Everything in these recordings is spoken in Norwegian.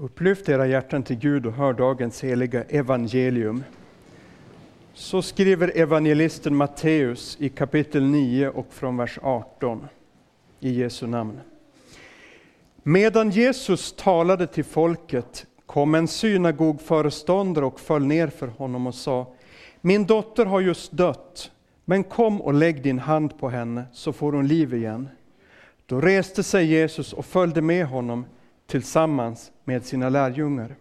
Upplyft era hjärtan till Gud och hör dagens heliga evangelium. Så skriver evangelisten Matteus i kapitel 9 och från vers 18 i Jesu namn. Medan Jesus talade till folket kom en synagogföreståndare och föll ner för honom och sa Min dotter har just dött, men kom och lägg din hand på henne så får hon liv igen. Då reste sig Jesus och följde med honom tillsammans med sina lärjungar.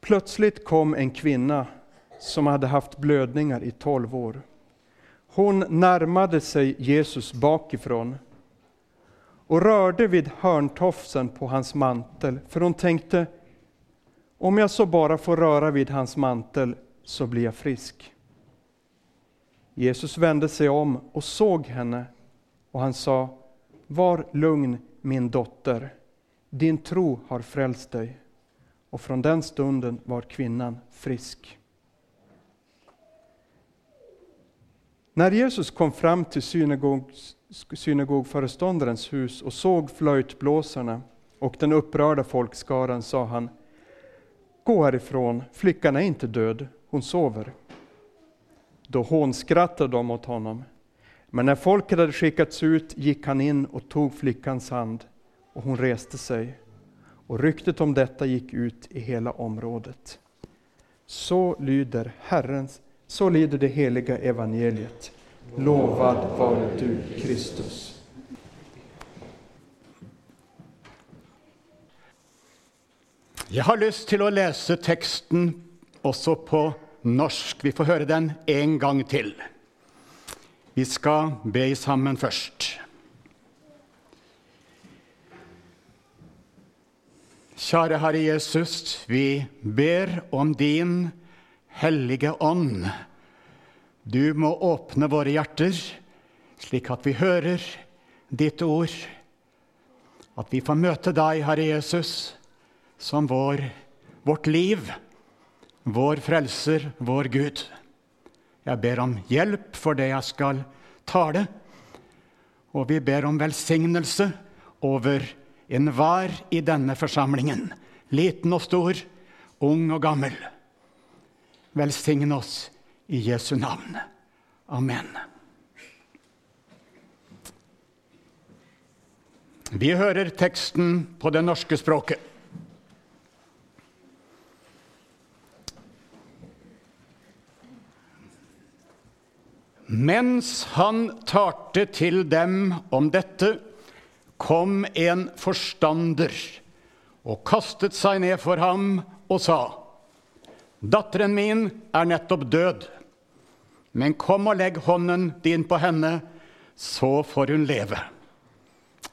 Plötsligt kom en kvinna som hade haft blödningar i tolv år. Hon närmade sig Jesus bakifrån och rörde vid hörntofsen på hans mantel, för hon tänkte om jag så bara får röra vid hans mantel så blir jag frisk. Jesus vände sig om och såg henne och han sa Var lugn min dotter, din tro har frälst dig. Och från den stunden var kvinnan frisk. När Jesus kom fram till synagog, hus och såg flöjtblåsarna och den upprörda folkskaran sa han Gå härifrån, flickan är inte död, hon sover. Då hånskrattade de åt honom. Men när folket hade skickats ut gick han in och tog flickans hand, och hon reste sig. Och ryktet om detta gick ut i hela området. Så lyder Herrens, så lyder det heliga evangeliet. Lovad vare du, Kristus. Jeg har lyst til å lese teksten også på norsk. Vi får høre den en gang til. Vi skal be sammen først. Kjære Herre Jesus, vi ber om din hellige ånd. Du må åpne våre hjerter, slik at vi hører ditt ord. At vi får møte deg, Herre Jesus, som vår, vårt liv, vår frelser, vår Gud. Jeg ber om hjelp for det jeg skal tale, og vi ber om velsignelse over enhver i denne forsamlingen, liten og stor, ung og gammel. Velsign oss i Jesu navn. Amen. Vi hører teksten på det norske språket. Mens han talte til dem om dette, kom en forstander og kastet seg ned for ham og sa:" Datteren min er nettopp død, men kom og legg hånden din på henne, så får hun leve.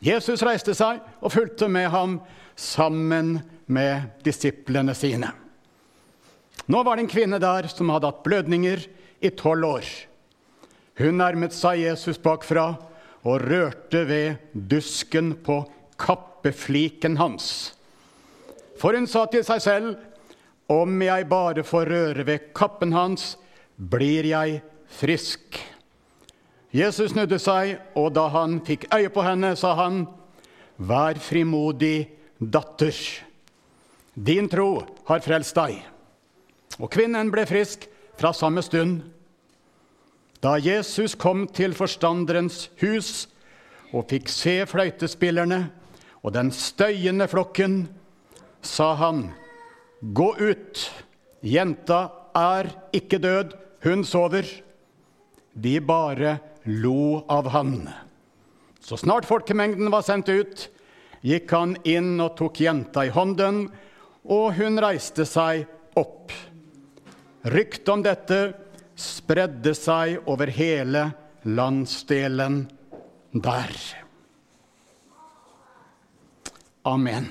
Jesus reiste seg og fulgte med ham sammen med disiplene sine. Nå var det en kvinne der som hadde hatt blødninger i tolv år. Hun nærmet seg Jesus bakfra og rørte ved dusken på kappefliken hans. For hun sa til seg selv, om jeg bare får røre ved kappen hans, blir jeg frisk. Jesus snudde seg, og da han fikk øye på henne, sa han, Vær frimodig, datter. Din tro har frelst deg. Og kvinnen ble frisk fra samme stund. Da Jesus kom til forstanderens hus og fikk se fløytespillerne og den støyende flokken, sa han, Gå ut, jenta er ikke død, hun sover. De bare lo av han. Så snart folkemengden var sendt ut, gikk han inn og tok jenta i hånden, og hun reiste seg opp. Ryktet om dette spredde seg over hele landsdelen der. Amen.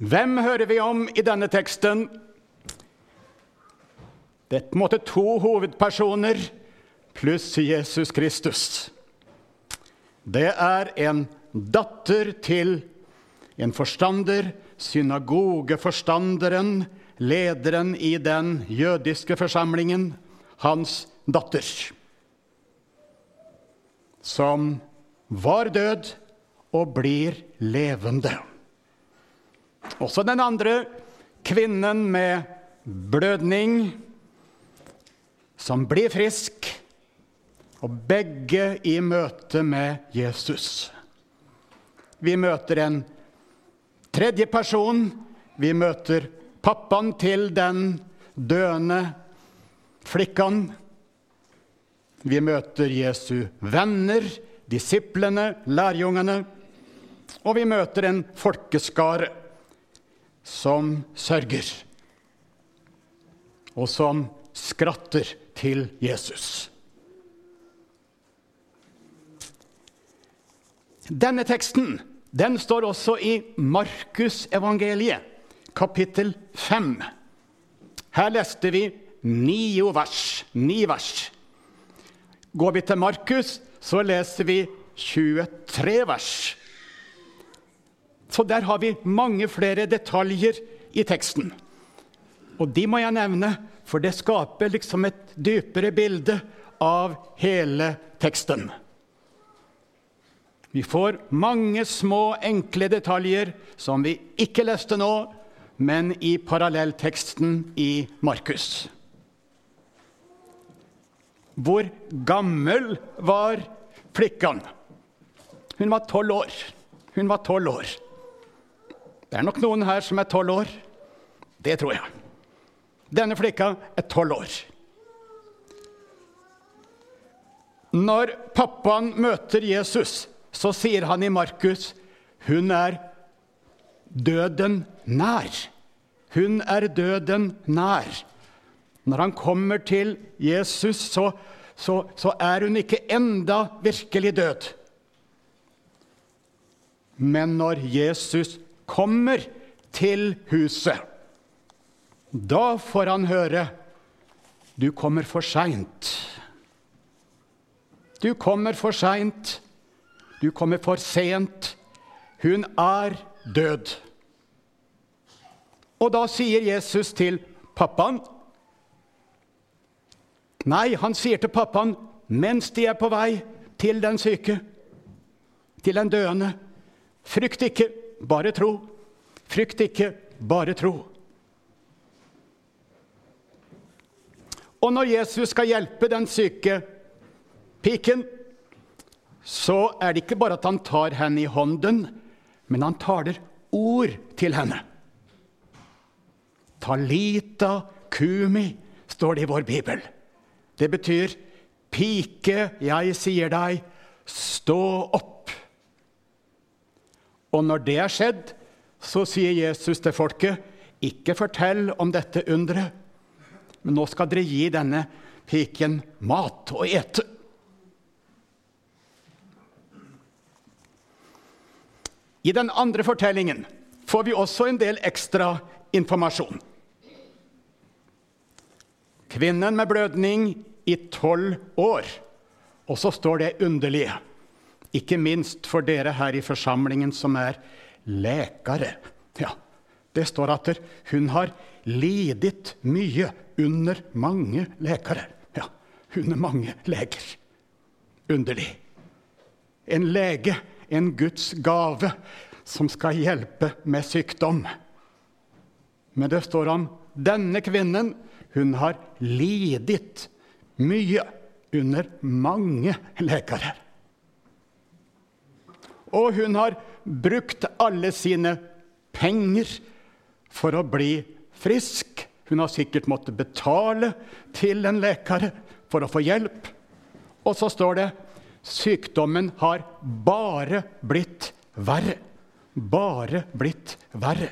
Hvem hører vi om i denne teksten? Det er på en måte to hovedpersoner pluss Jesus Kristus. Det er en datter til en forstander, synagogeforstanderen, lederen i den jødiske forsamlingen, hans datter, som var død og blir levende. Også den andre kvinnen med blødning, som blir frisk, og begge i møte med Jesus. Vi møter en tredje person. Vi møter pappaen til den døende flikkan. Vi møter Jesu venner, disiplene, lærjungene. Og vi møter en folkeskare som sørger, og som skratter til Jesus. Denne teksten den står også i Markusevangeliet, kapittel 5. Her leste vi ni vers. Ni vers. Går vi til Markus, så leser vi 23 vers. Så der har vi mange flere detaljer i teksten. Og de må jeg nevne, for det skaper liksom et dypere bilde av hele teksten. Vi får mange små, enkle detaljer som vi ikke leste nå, men i parallellteksten i Markus. Hvor gammel var flikkan? Hun var tolv år. Hun var tolv år. Det er nok noen her som er tolv år. Det tror jeg. Denne flikka er tolv år. Når pappaen møter Jesus, så sier han i Markus hun er døden nær. Hun er døden nær. Når han kommer til Jesus, så, så, så er hun ikke enda virkelig død. Men når Jesus kommer til huset, da får han høre du kommer for seint. Du kommer for seint. Du kommer for sent. Hun er død. Og da sier Jesus til pappaen Nei, han sier til pappaen mens de er på vei til den syke, til den døende Frykt ikke, bare tro. Frykt ikke, bare tro. Og når Jesus skal hjelpe den syke piken, så er det ikke bare at han tar henne i hånden, men han taler ord til henne. Talita kumi, står det i vår bibel. Det betyr, pike, jeg sier deg, stå opp. Og når det er skjedd, så sier Jesus til folket, ikke fortell om dette underet, men nå skal dere gi denne piken mat å ete. I den andre fortellingen får vi også en del ekstra informasjon. Kvinnen med blødning i tolv år. Og så står det underlige, ikke minst for dere her i forsamlingen som er lekere. Ja, det står at hun har lidet mye under mange lekere. Ja, under mange leger. Underlig. En lege en Guds gave som skal hjelpe med sykdom. Men det står om denne kvinnen. Hun har lidet mye under mange lekere. Og hun har brukt alle sine penger for å bli frisk. Hun har sikkert måttet betale til en lekare for å få hjelp. Og så står det Sykdommen har bare blitt verre. Bare blitt verre.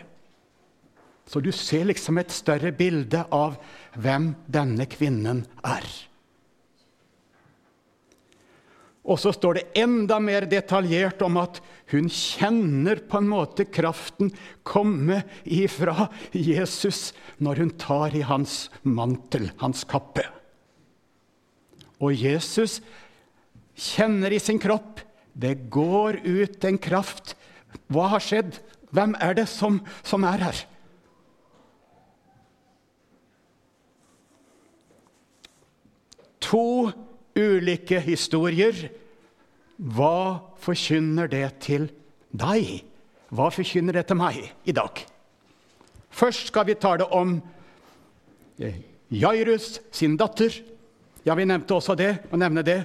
Så du ser liksom et større bilde av hvem denne kvinnen er. Og så står det enda mer detaljert om at hun kjenner på en måte kraften komme ifra Jesus når hun tar i hans mantel, hans kappe. Og Jesus kjenner i sin kropp. Det går ut en kraft. Hva har skjedd? Hvem er det som, som er her? To ulike historier. Hva forkynner det til deg. Hva forkynner det til meg i dag? Først skal vi tale om eh, Jairus sin datter. Ja, vi nevnte også det. og nevne det.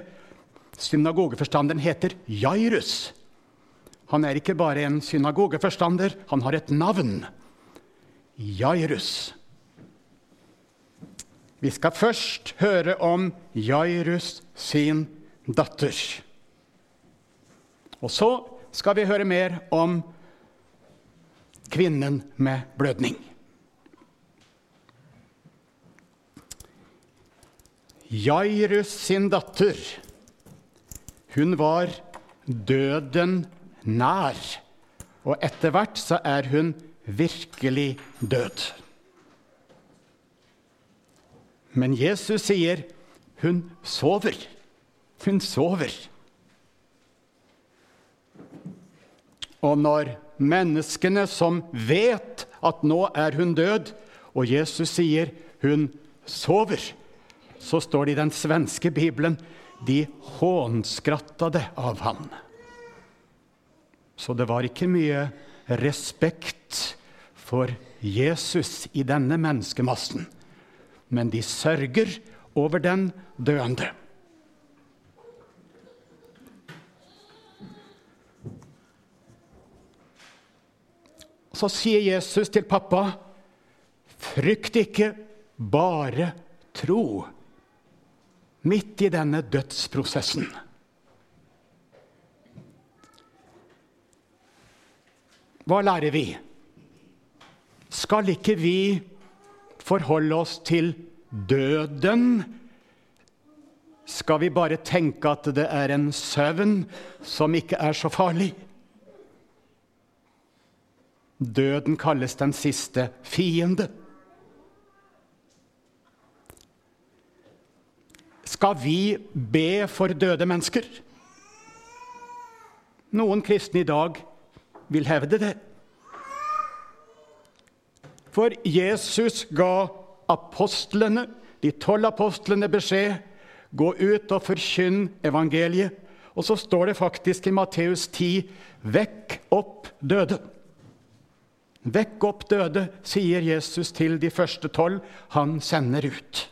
Synagogeforstanderen heter Jairus. Han er ikke bare en synagogeforstander, han har et navn. Jairus. Vi skal først høre om Jairus sin datter. Og så skal vi høre mer om kvinnen med blødning. Jairus sin datter, hun var døden nær. Og etter hvert så er hun virkelig død. Men Jesus sier hun sover. Hun sover. Og når menneskene som vet at nå er hun død, og Jesus sier hun sover, så står det i den svenske bibelen de hånskrattade av han. Så det var ikke mye respekt for Jesus i denne menneskemassen. Men de sørger over den døende. Så sier Jesus til pappa, 'Frykt ikke, bare tro.' Midt i denne dødsprosessen. Hva lærer vi? Skal ikke vi forholde oss til døden? Skal vi bare tenke at det er en søvn som ikke er så farlig? Døden kalles den siste fiende. Skal vi be for døde mennesker? Noen kristne i dag vil hevde det. For Jesus ga apostlene, de tolv apostlene beskjed gå ut og forkynn evangeliet. Og så står det faktisk i Matteus 10.: Vekk opp døde. Vekk opp døde, sier Jesus til de første tolv han sender ut.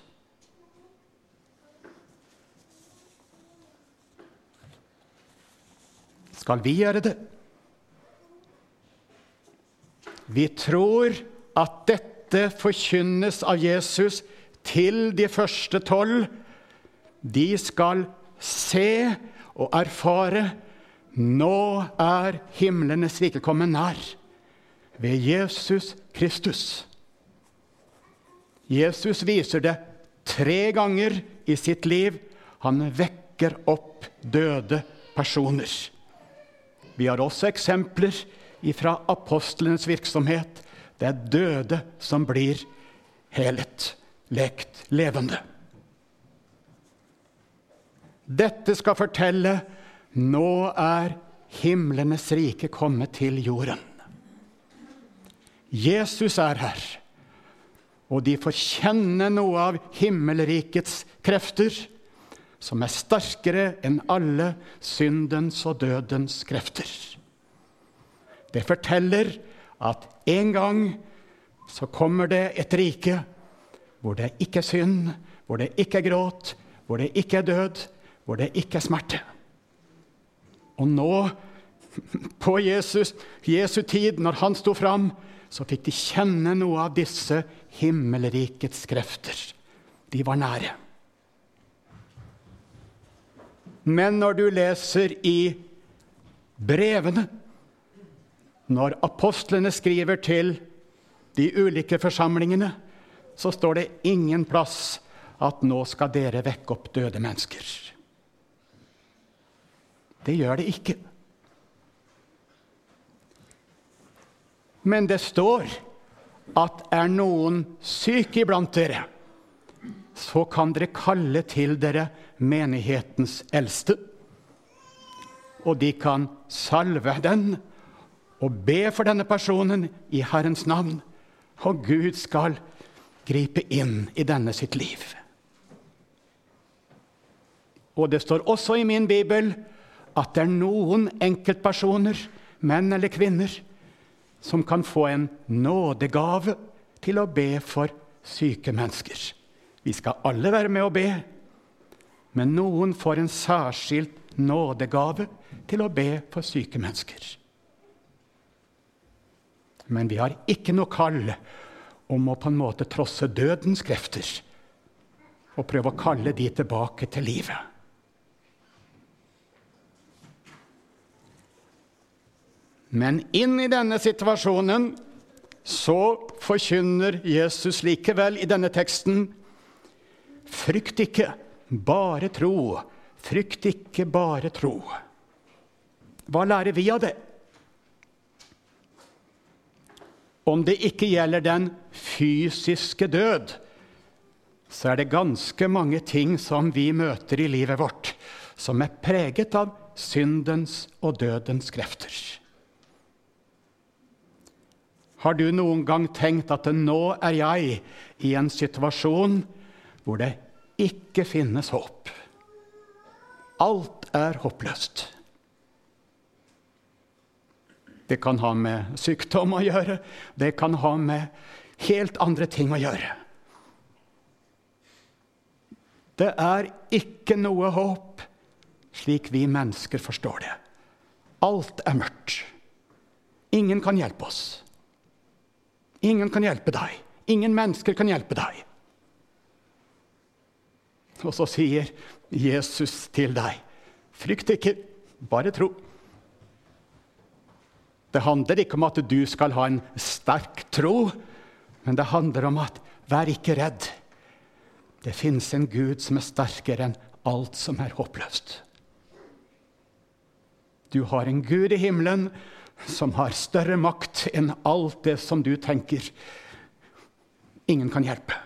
Skal vi gjøre det? Vi tror at dette forkynnes av Jesus til de første tolv. De skal se og erfare nå er himlenes rike kommet nær ved Jesus Kristus. Jesus viser det tre ganger i sitt liv. Han vekker opp døde personer. Vi har også eksempler fra apostlenes virksomhet. Det er døde som blir helet, lekt levende. Dette skal fortelle nå er himlenes rike kommet til jorden. Jesus er her, og de får kjenne noe av himmelrikets krefter, som er sterkere enn alle syndens og dødens krefter. Det forteller at en gang så kommer det et rike hvor det ikke er synd, hvor det ikke er gråt, hvor det ikke er død, hvor det ikke er smerte. Og nå, på Jesus, Jesu tid, når han sto fram, så fikk de kjenne noe av disse himmelrikets krefter. De var nære. Men når du leser i brevene når apostlene skriver til de ulike forsamlingene, så står det ingen plass at 'nå skal dere vekke opp døde mennesker'. Det gjør det ikke. Men det står at er noen syk iblant dere, så kan dere kalle til dere menighetens eldste. Og de kan salve den og be for denne personen i Herrens navn. Og Gud skal gripe inn i denne sitt liv. Og det står også i min bibel at det er noen enkeltpersoner, menn eller kvinner, som kan få en nådegave til å be for syke mennesker. Vi skal alle være med å be, men noen får en særskilt nådegave til å be for syke mennesker. Men vi har ikke noe kall om å på en måte trosse dødens krefter og prøve å kalle de tilbake til livet. Men inn i denne situasjonen så forkynner Jesus likevel i denne teksten Frykt ikke, bare tro. Frykt ikke, bare tro. Hva lærer vi av det? Om det ikke gjelder den fysiske død, så er det ganske mange ting som vi møter i livet vårt, som er preget av syndens og dødens krefter. Har du noen gang tenkt at nå er jeg i en situasjon hvor det ikke finnes håp? Alt er håpløst. Det kan ha med sykdom å gjøre, det kan ha med helt andre ting å gjøre. Det er ikke noe håp slik vi mennesker forstår det. Alt er mørkt. Ingen kan hjelpe oss. Ingen kan hjelpe deg. Ingen mennesker kan hjelpe deg. Og så sier Jesus til deg, frykt ikke, bare tro. Det handler ikke om at du skal ha en sterk tro, men det handler om at vær ikke redd. Det fins en Gud som er sterkere enn alt som er håpløst. Du har en Gud i himmelen som har større makt enn alt det som du tenker. Ingen kan hjelpe.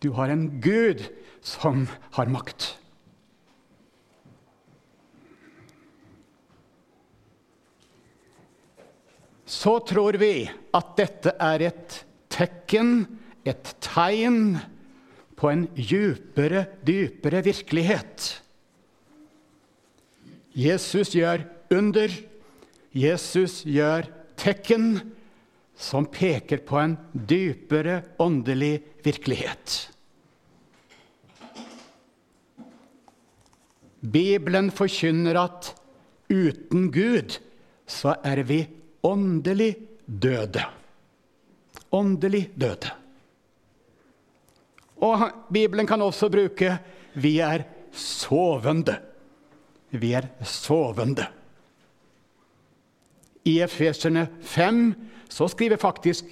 Du har en Gud som har makt. Så tror vi at dette er et tekken, et tegn, på en djupere, dypere virkelighet. Jesus gjør under. Jesus gjør tekken som peker på en dypere åndelig virkelighet. Bibelen forkynner at uten Gud så er vi åndelig døde. Åndelig døde. Og Bibelen kan også bruke 'vi er sovende'. Vi er sovende. I Efeserne 5 så skriver faktisk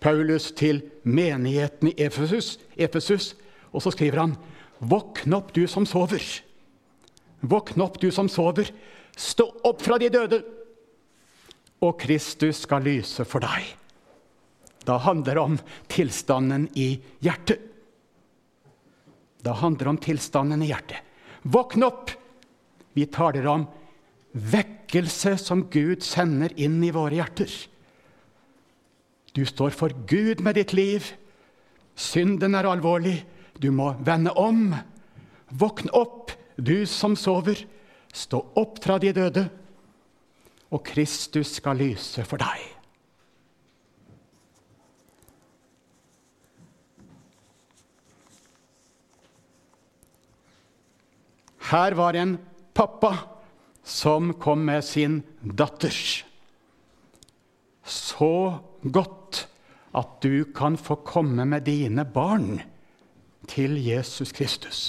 Paulus til menigheten i Efesus, Efesus, og så skriver han Våkn opp, du som sover. Våkn opp, du som sover. Stå opp fra de døde, og Kristus skal lyse for deg. Da handler det om tilstanden i hjertet. Da handler det om tilstanden i hjertet. Våkn opp! Vi taler om vekkelse som Gud sender inn i våre hjerter. Du står for Gud med ditt liv. Synden er alvorlig. Du må vende om. Våkn opp, du som sover. Stå opp fra de døde, og Kristus skal lyse for deg. Her var en pappa som kom med sin datter. Så godt at du kan få komme med dine barn til Jesus Kristus.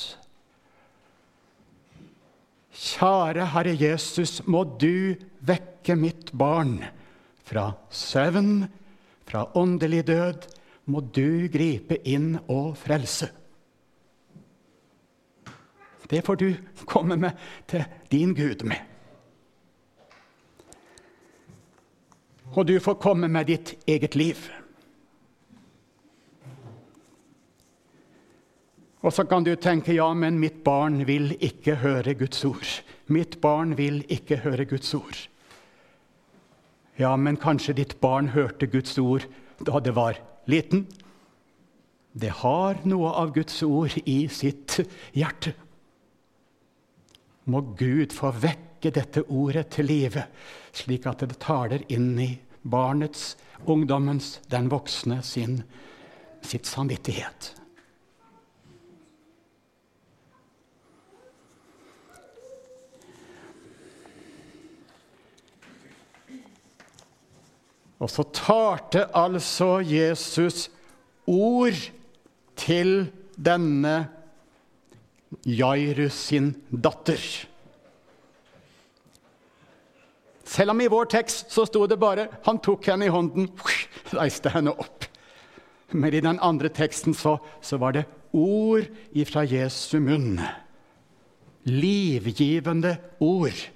Kjære Herre Jesus, må du vekke mitt barn fra søvn, fra åndelig død. Må du gripe inn og frelse. Det får du komme med til din Gud med. Og du får komme med ditt eget liv. Og så kan du tenke ja, men mitt barn vil ikke høre Guds ord. Mitt barn vil ikke høre Guds ord. Ja, men kanskje ditt barn hørte Guds ord da det var liten? Det har noe av Guds ord i sitt hjerte må Gud få vekke dette ordet til live, slik at det taler inn i barnets, ungdommens, den voksne sin, sitt samvittighet. Og så talte altså Jesus ord til denne Jairus sin datter. Selv om i vår tekst så sto det bare 'han tok henne i hånden', reiste henne opp. Men i den andre teksten så, så var det ord ifra Jesu munn. Livgivende ord.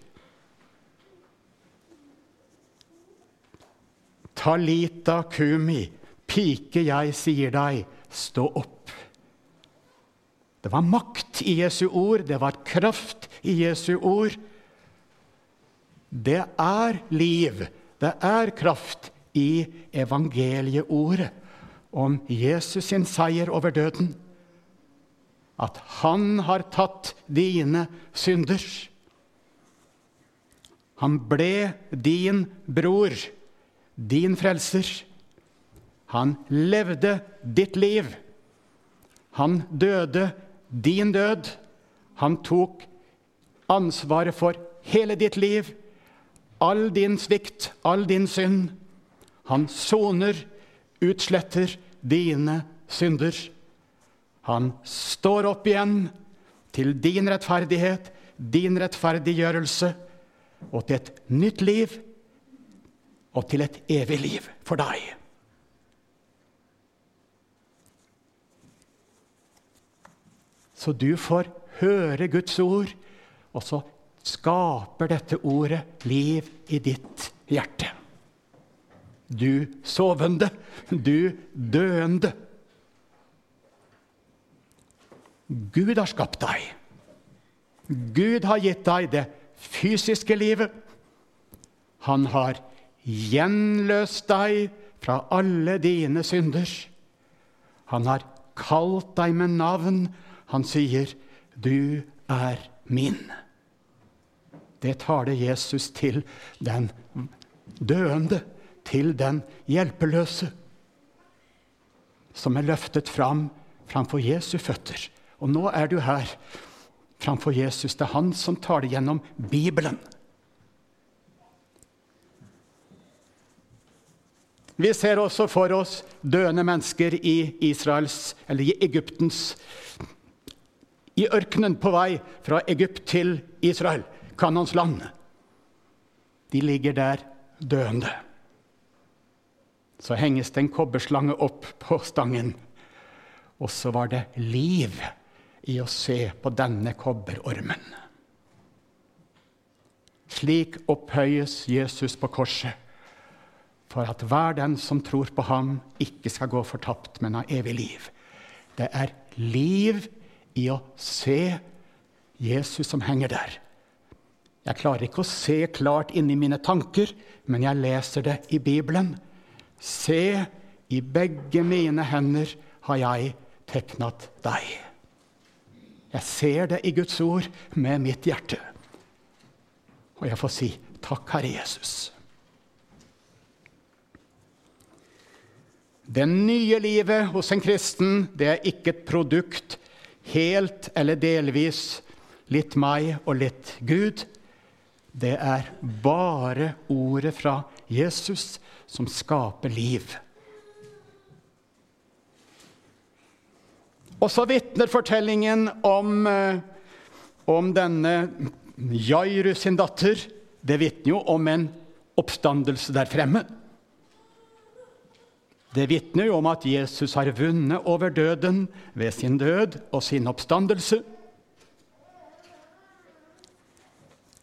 Talita kumi, pike, jeg sier deg, stå opp. Det var makt i Jesu ord, det var kraft i Jesu ord. Det er liv, det er kraft i evangelieordet om Jesus sin seier over døden. At han har tatt dine synder. Han ble din bror, din frelser. Han levde ditt liv. Han døde din død. Han tok ansvaret for hele ditt liv, all din svikt, all din synd. Han soner, utsletter dine synder. Han står opp igjen til din rettferdighet, din rettferdiggjørelse, og til et nytt liv og til et evig liv for deg. Så du får høre Guds ord, og så skaper dette ordet liv i ditt hjerte. Du sovende, du døende. Gud har skapt deg. Gud har gitt deg det fysiske livet. Han har gjenløst deg fra alle dine synder. Han har kalt deg med navn. Han sier, 'Du er min'. Det taler Jesus til den døende, til den hjelpeløse, som er løftet fram framfor Jesu føtter. Og nå er du her framfor Jesus. Det er han som taler gjennom Bibelen. Vi ser også for oss døende mennesker i Israels, eller i Egyptens I ørkenen på vei fra Egypt til Israel, Kanons land. De ligger der døende. Så henges det en kobberslange opp på stangen. Og så var det liv i å se på denne kobberormen. Slik opphøyes Jesus på korset for at hver den som tror på ham, ikke skal gå fortapt, men ha evig liv. Det er liv i å se Jesus som henger der. Jeg klarer ikke å se klart inni mine tanker, men jeg leser det i Bibelen. Se, i begge mine hender har jeg tegnet deg. Jeg ser det i Guds ord med mitt hjerte. Og jeg får si takk, Herre Jesus. Det nye livet hos en kristen det er ikke et produkt helt eller delvis litt meg og litt Gud. Det er bare ordet fra Jesus som skaper liv. Og så vitner fortellingen om, eh, om denne Jairus sin datter. Det vitner jo om en oppstandelse der fremme. Det vitner jo om at Jesus har vunnet over døden ved sin død og sin oppstandelse.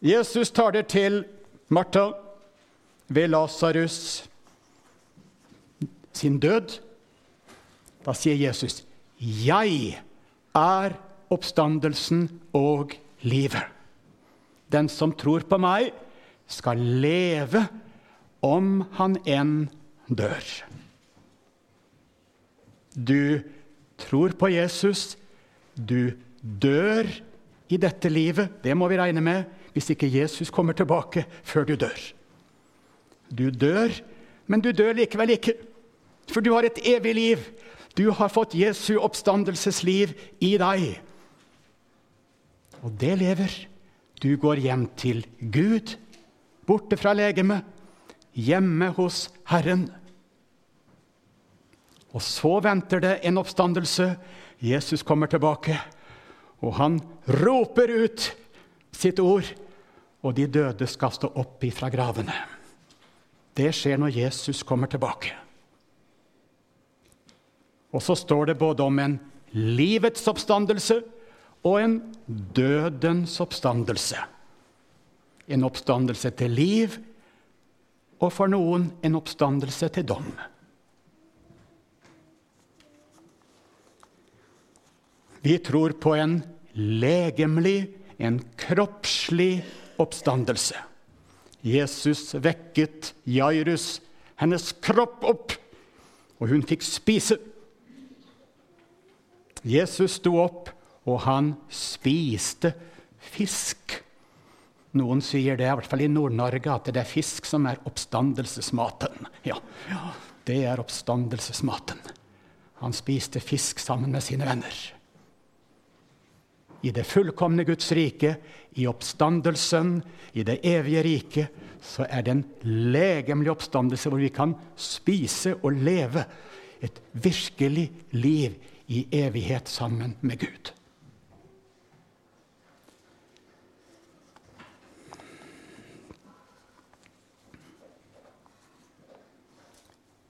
Jesus tar det til Martha ved Lasarus sin død. Da sier Jesus, 'Jeg er oppstandelsen og livet.' Den som tror på meg, skal leve om han enn dør. Du tror på Jesus. Du dør i dette livet, det må vi regne med, hvis ikke Jesus kommer tilbake før du dør. Du dør, men du dør likevel ikke, for du har et evig liv. Du har fått Jesu oppstandelsesliv i deg. Og det lever. Du går hjem til Gud, borte fra legemet, hjemme hos Herren. Og så venter det en oppstandelse. Jesus kommer tilbake, og han roper ut sitt ord, og de døde skal stå opp ifra gravene. Det skjer når Jesus kommer tilbake. Og så står det både om en livets oppstandelse og en dødens oppstandelse. En oppstandelse til liv, og for noen en oppstandelse til dom. Vi tror på en legemlig, en kroppslig oppstandelse. Jesus vekket Jairus, hennes kropp, opp, og hun fikk spise. Jesus sto opp, og han spiste fisk. Noen sier det, i hvert fall i Nord-Norge, at det er fisk som er oppstandelsesmaten. Ja, ja, det er oppstandelsesmaten. Han spiste fisk sammen med sine venner i det fullkomne Guds rike, i oppstandelsen, i det evige riket, så er det en legemlig oppstandelse hvor vi kan spise og leve et virkelig liv i evighet sammen med Gud.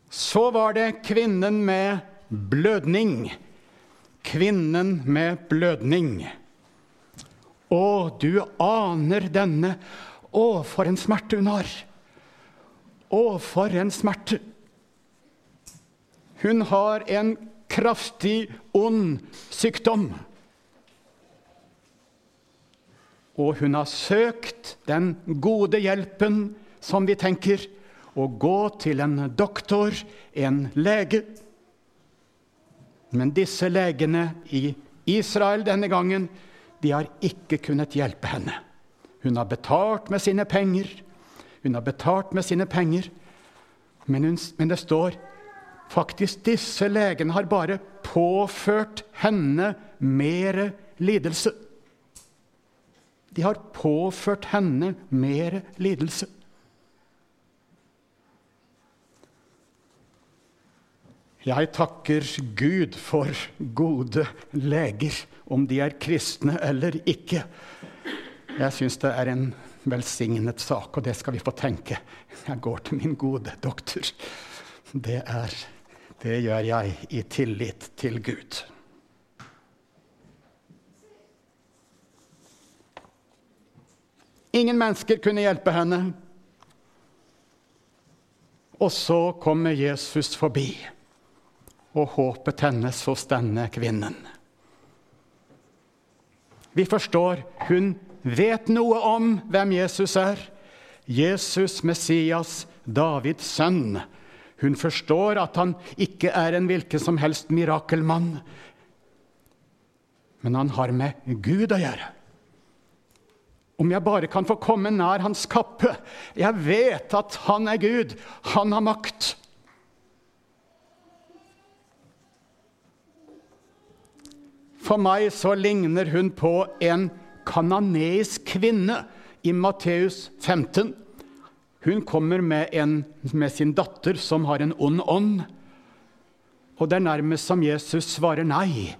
Så var det kvinnen med blødning. Kvinnen med blødning. Å, du aner denne. Å, for en smerte hun har. Å, for en smerte. Hun har en kraftig, ond sykdom. Og hun har søkt den gode hjelpen, som vi tenker, å gå til en doktor, en lege. Men disse legene i Israel denne gangen de har ikke kunnet hjelpe henne. Hun har betalt med sine penger. Hun har betalt med sine penger. Men, hun, men det står faktisk disse legene har bare påført henne mer lidelse. De har påført henne mer lidelse. Jeg takker Gud for gode leger om de er kristne eller ikke. Jeg syns det er en velsignet sak, og det skal vi få tenke. Jeg går til min gode doktor. Det, er, det gjør jeg i tillit til Gud. Ingen mennesker kunne hjelpe henne. Og så kommer Jesus forbi, og håpet hennes hos denne kvinnen. Vi forstår hun vet noe om hvem Jesus er. Jesus, Messias, Davids sønn. Hun forstår at han ikke er en hvilken som helst mirakelmann, men han har med Gud å gjøre. Om jeg bare kan få komme nær hans kappe. Jeg vet at han er Gud. Han har makt. For meg så ligner hun på en kananeisk kvinne i Matteus 15. Hun kommer med, en, med sin datter som har en ond ånd. Og det er nærmest som Jesus svarer nei.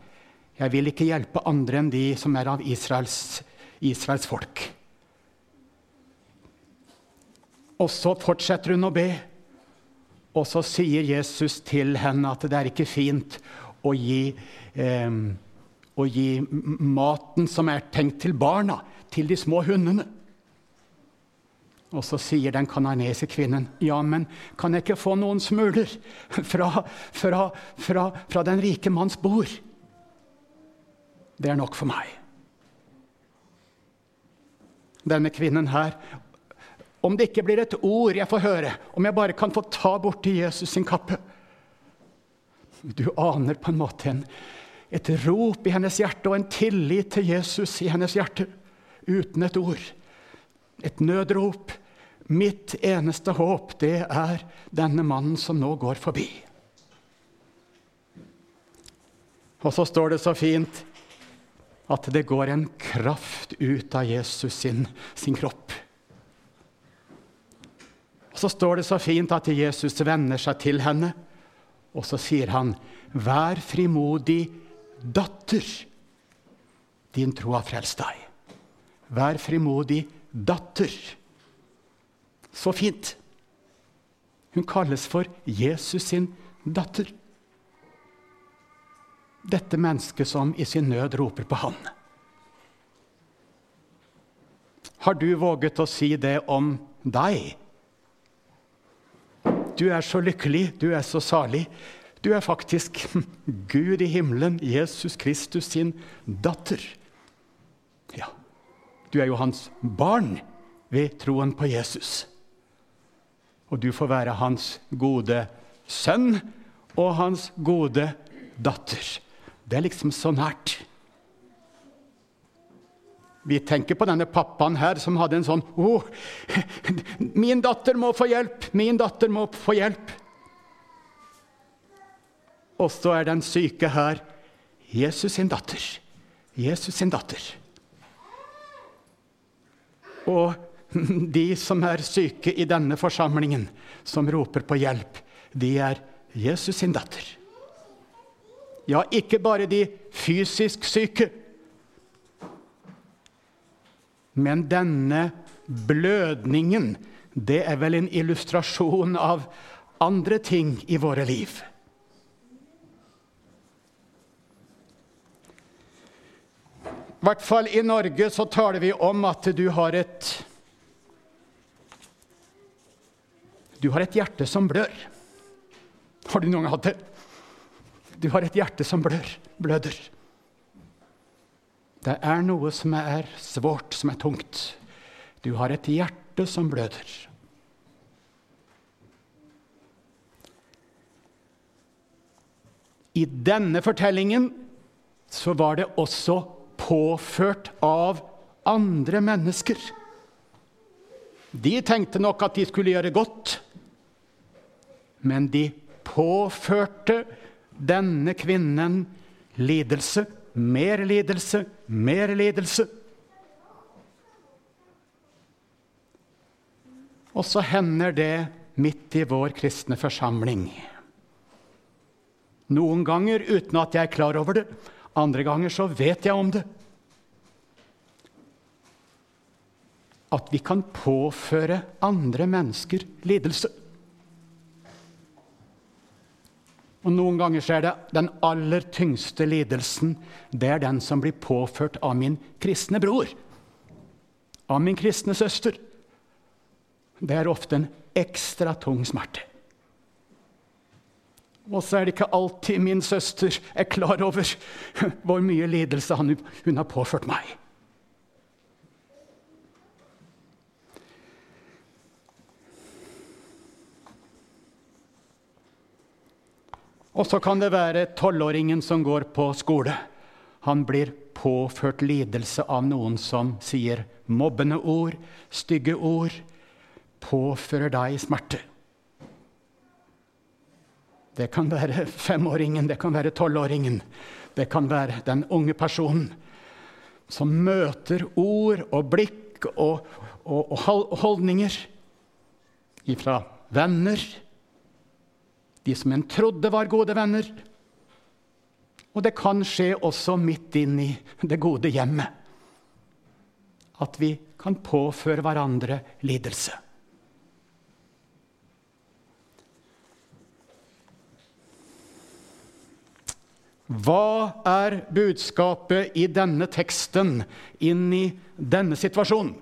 Jeg vil ikke hjelpe andre enn de som er av Israels, Israels folk. Og så fortsetter hun å be. Og så sier Jesus til henne at det er ikke fint å gi eh, å gi maten som er tenkt til barna, til de små hundene. Og så sier den kananese kvinnen, 'Ja, men kan jeg ikke få noen smuler fra, fra, fra, fra den rike manns bord?' Det er nok for meg. Denne kvinnen her Om det ikke blir et ord jeg får høre, om jeg bare kan få ta borti Jesus sin kappe Du aner på en måte en, et rop i hennes hjerte og en tillit til Jesus i hennes hjerte, uten et ord. et nødrop. Mitt eneste håp, det er denne mannen som nå går forbi. Og så står det så fint at det går en kraft ut av Jesus sin, sin kropp. Og så står det så fint at Jesus vender seg til henne, og så sier han, 'Vær frimodig, datter. Din tro har frelst deg.' Vær frimodig, datter. Så fint. Hun kalles for Jesus sin datter. Dette mennesket som i sin nød roper på Han. Har du våget å si det om deg? Du er så lykkelig, du er så salig. Du er faktisk Gud i himmelen, Jesus Kristus sin datter. Ja, du er jo hans barn ved troen på Jesus. Og du får være hans gode sønn og hans gode datter. Det er liksom så nært. Vi tenker på denne pappaen her som hadde en sånn oh, min datter må få hjelp! Min datter må få hjelp! Og så er den syke her Jesus sin datter. Jesus sin datter. Og de som er syke i denne forsamlingen, som roper på hjelp, de er Jesus sin datter. Ja, ikke bare de fysisk syke. Men denne blødningen, det er vel en illustrasjon av andre ting i våre liv. I hvert fall i Norge så taler vi om at du har et Du har et hjerte som blør. Har du noen gang hatt det? Du har et hjerte som blør, bløder. Det er noe som er svårt, som er tungt. Du har et hjerte som bløder. I denne fortellingen så var det også påført av andre mennesker. De tenkte nok at de skulle gjøre godt, men de påførte denne kvinnen lidelse, mer lidelse, mer lidelse. Og så hender det midt i vår kristne forsamling. Noen ganger uten at jeg er klar over det, andre ganger så vet jeg om det. At vi kan påføre andre mennesker lidelse. Og Noen ganger så er det den aller tyngste lidelsen det er den som blir påført av min kristne bror. Av min kristne søster. Det er ofte en ekstra tung smerte. Og så er det ikke alltid min søster er klar over hvor mye lidelse hun har påført meg. Og så kan det være tolvåringen som går på skole. Han blir påført lidelse av noen som sier mobbende ord, stygge ord. Påfører deg smerte. Det kan være femåringen, det kan være tolvåringen. Det kan være den unge personen som møter ord og blikk og, og, og holdninger ifra venner de som en trodde var gode venner. Og det kan skje også midt inn i det gode hjemmet. At vi kan påføre hverandre lidelse. Hva er budskapet i denne teksten inn i denne situasjonen?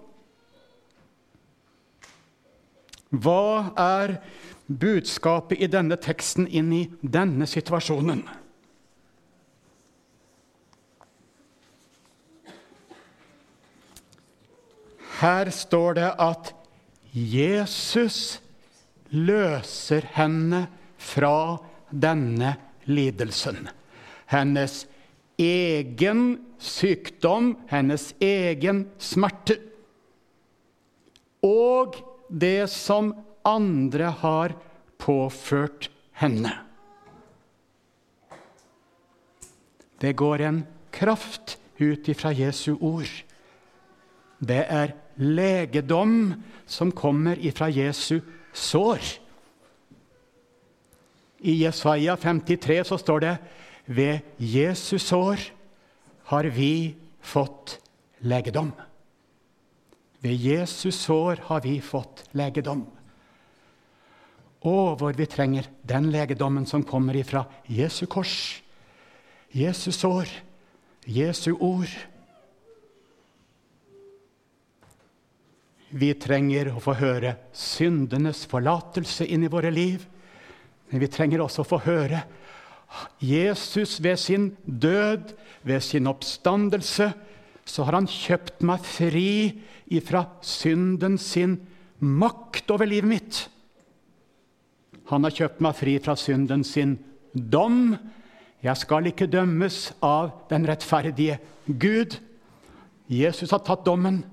Hva er budskapet i denne teksten inn i denne situasjonen. Her står det at Jesus løser henne fra denne lidelsen. Hennes egen sykdom, hennes egen smerte. og det som andre har påført henne. Det går en kraft ut ifra Jesu ord. Det er legedom som kommer ifra Jesu sår. I Jesaja 53 så står det ved Jesu sår har vi fått legedom. Ved Jesus sår har vi fått legedom. Og hvor vi trenger den legedommen som kommer ifra Jesu kors, Jesu sår, Jesu ord. Vi trenger å få høre syndenes forlatelse inn i våre liv. Men vi trenger også å få høre Jesus ved sin død, ved sin oppstandelse, så har han kjøpt meg fri ifra synden sin makt over livet mitt. Han har kjøpt meg fri fra synden sin dom. Jeg skal ikke dømmes av den rettferdige Gud. Jesus har tatt dommen.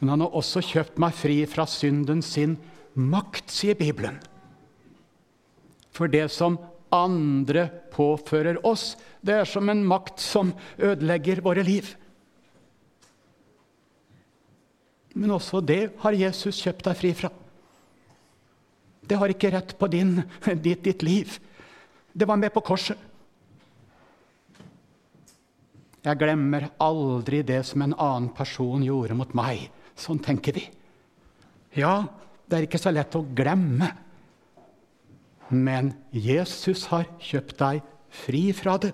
Men han har også kjøpt meg fri fra synden sin makt, sier Bibelen. For det som andre påfører oss, det er som en makt som ødelegger våre liv. Men også det har Jesus kjøpt deg fri fra. Det har ikke rett på din, ditt, ditt liv. Det var med på korset. Jeg glemmer aldri det som en annen person gjorde mot meg. Sånn tenker vi. Ja, det er ikke så lett å glemme. Men Jesus har kjøpt deg fri fra det.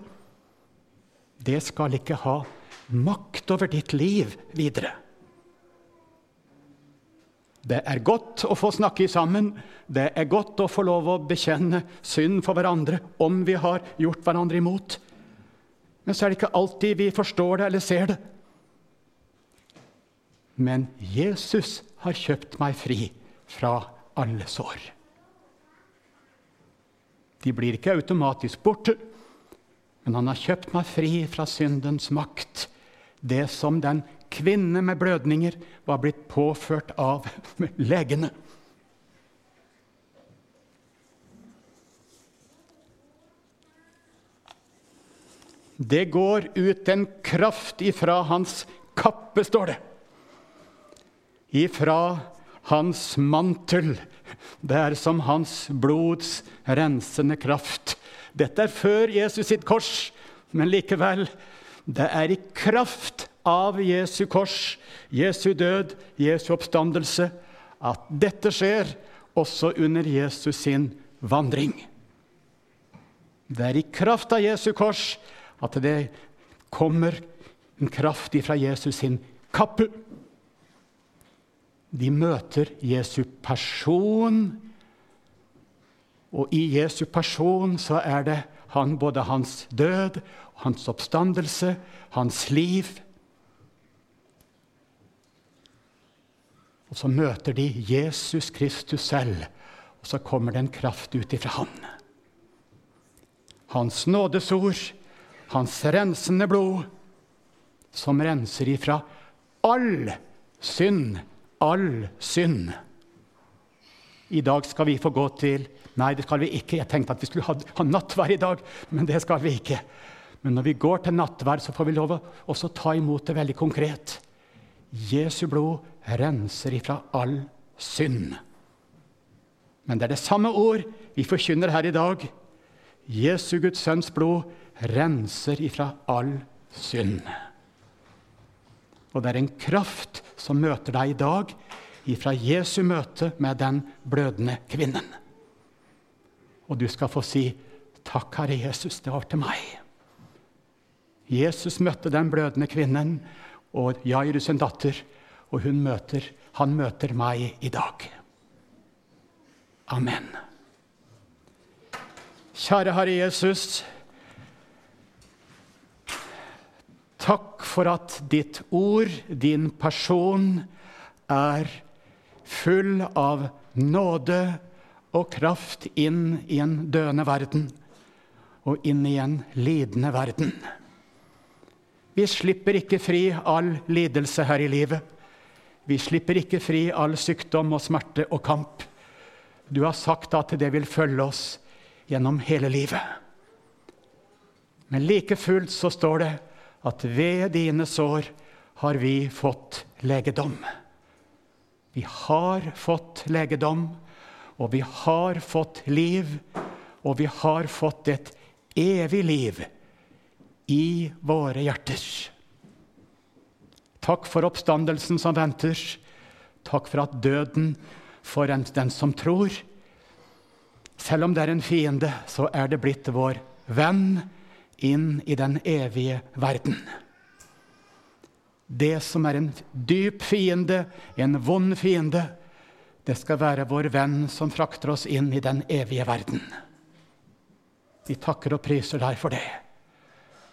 Det skal ikke ha makt over ditt liv videre. Det er godt å få snakke sammen. Det er godt å få lov å bekjenne synd for hverandre om vi har gjort hverandre imot. Men så er det ikke alltid vi forstår det eller ser det. Men Jesus har kjøpt meg fri fra alle sår. De blir ikke automatisk borte, men han har kjøpt meg fri fra syndens makt. Det som den kvinne med blødninger var blitt påført av legene. Det går ut en kraft ifra hans kappe, står det. Ifra hans mantel det er som hans blods rensende kraft. Dette er før Jesus sitt kors, men likevel det er i kraft av Jesu kors, Jesu død, Jesu oppstandelse, at dette skjer også under Jesus sin vandring. Det er i kraft av Jesu kors at det kommer en kraft ifra Jesus sin kappe. De møter Jesu person. Og i Jesu person så er det han, både hans død, hans oppstandelse, hans liv. Og så møter de Jesus Kristus selv, og så kommer det en kraft ut ifra han. Hans nådesord, hans rensende blod, som renser ifra all synd all synd. I dag skal vi få gå til Nei, det skal vi ikke. Jeg tenkte at vi skulle ha, ha nattvær i dag, men det skal vi ikke. Men når vi går til nattvær, så får vi lov å også ta imot det veldig konkret. Jesu blod renser ifra all synd. Men det er det samme ord vi forkynner her i dag. Jesu Guds sønns blod renser ifra all synd. Og det er en kraft som møter deg i dag ifra Jesu møte med den blødende kvinnen. Og du skal få si, 'Takk, Herre Jesus, det var til meg'. Jesus møtte den blødende kvinnen og Jairus sin datter, og møter, han møter meg i dag. Amen. Kjære Herre Jesus. Takk for at ditt ord, din person, er full av nåde og kraft inn i en døende verden og inn i en lidende verden. Vi slipper ikke fri all lidelse her i livet. Vi slipper ikke fri all sykdom og smerte og kamp. Du har sagt at det vil følge oss gjennom hele livet. Men like fullt så står det at ved dine sår har vi fått legedom. Vi har fått legedom, og vi har fått liv, og vi har fått et evig liv i våre hjerter. Takk for oppstandelsen som venter. Takk for at døden for den som tror Selv om det er en fiende, så er det blitt vår venn inn i den evige verden. Det som er en dyp fiende, en vond fiende, det skal være vår venn som frakter oss inn i den evige verden. Vi takker og priser deg for det.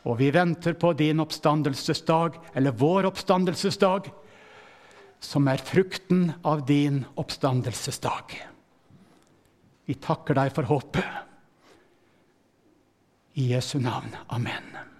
Og vi venter på din oppstandelsesdag, eller vår oppstandelsesdag, som er frukten av din oppstandelsesdag. Vi takker deg for håpet. I Jesu navn. Amen.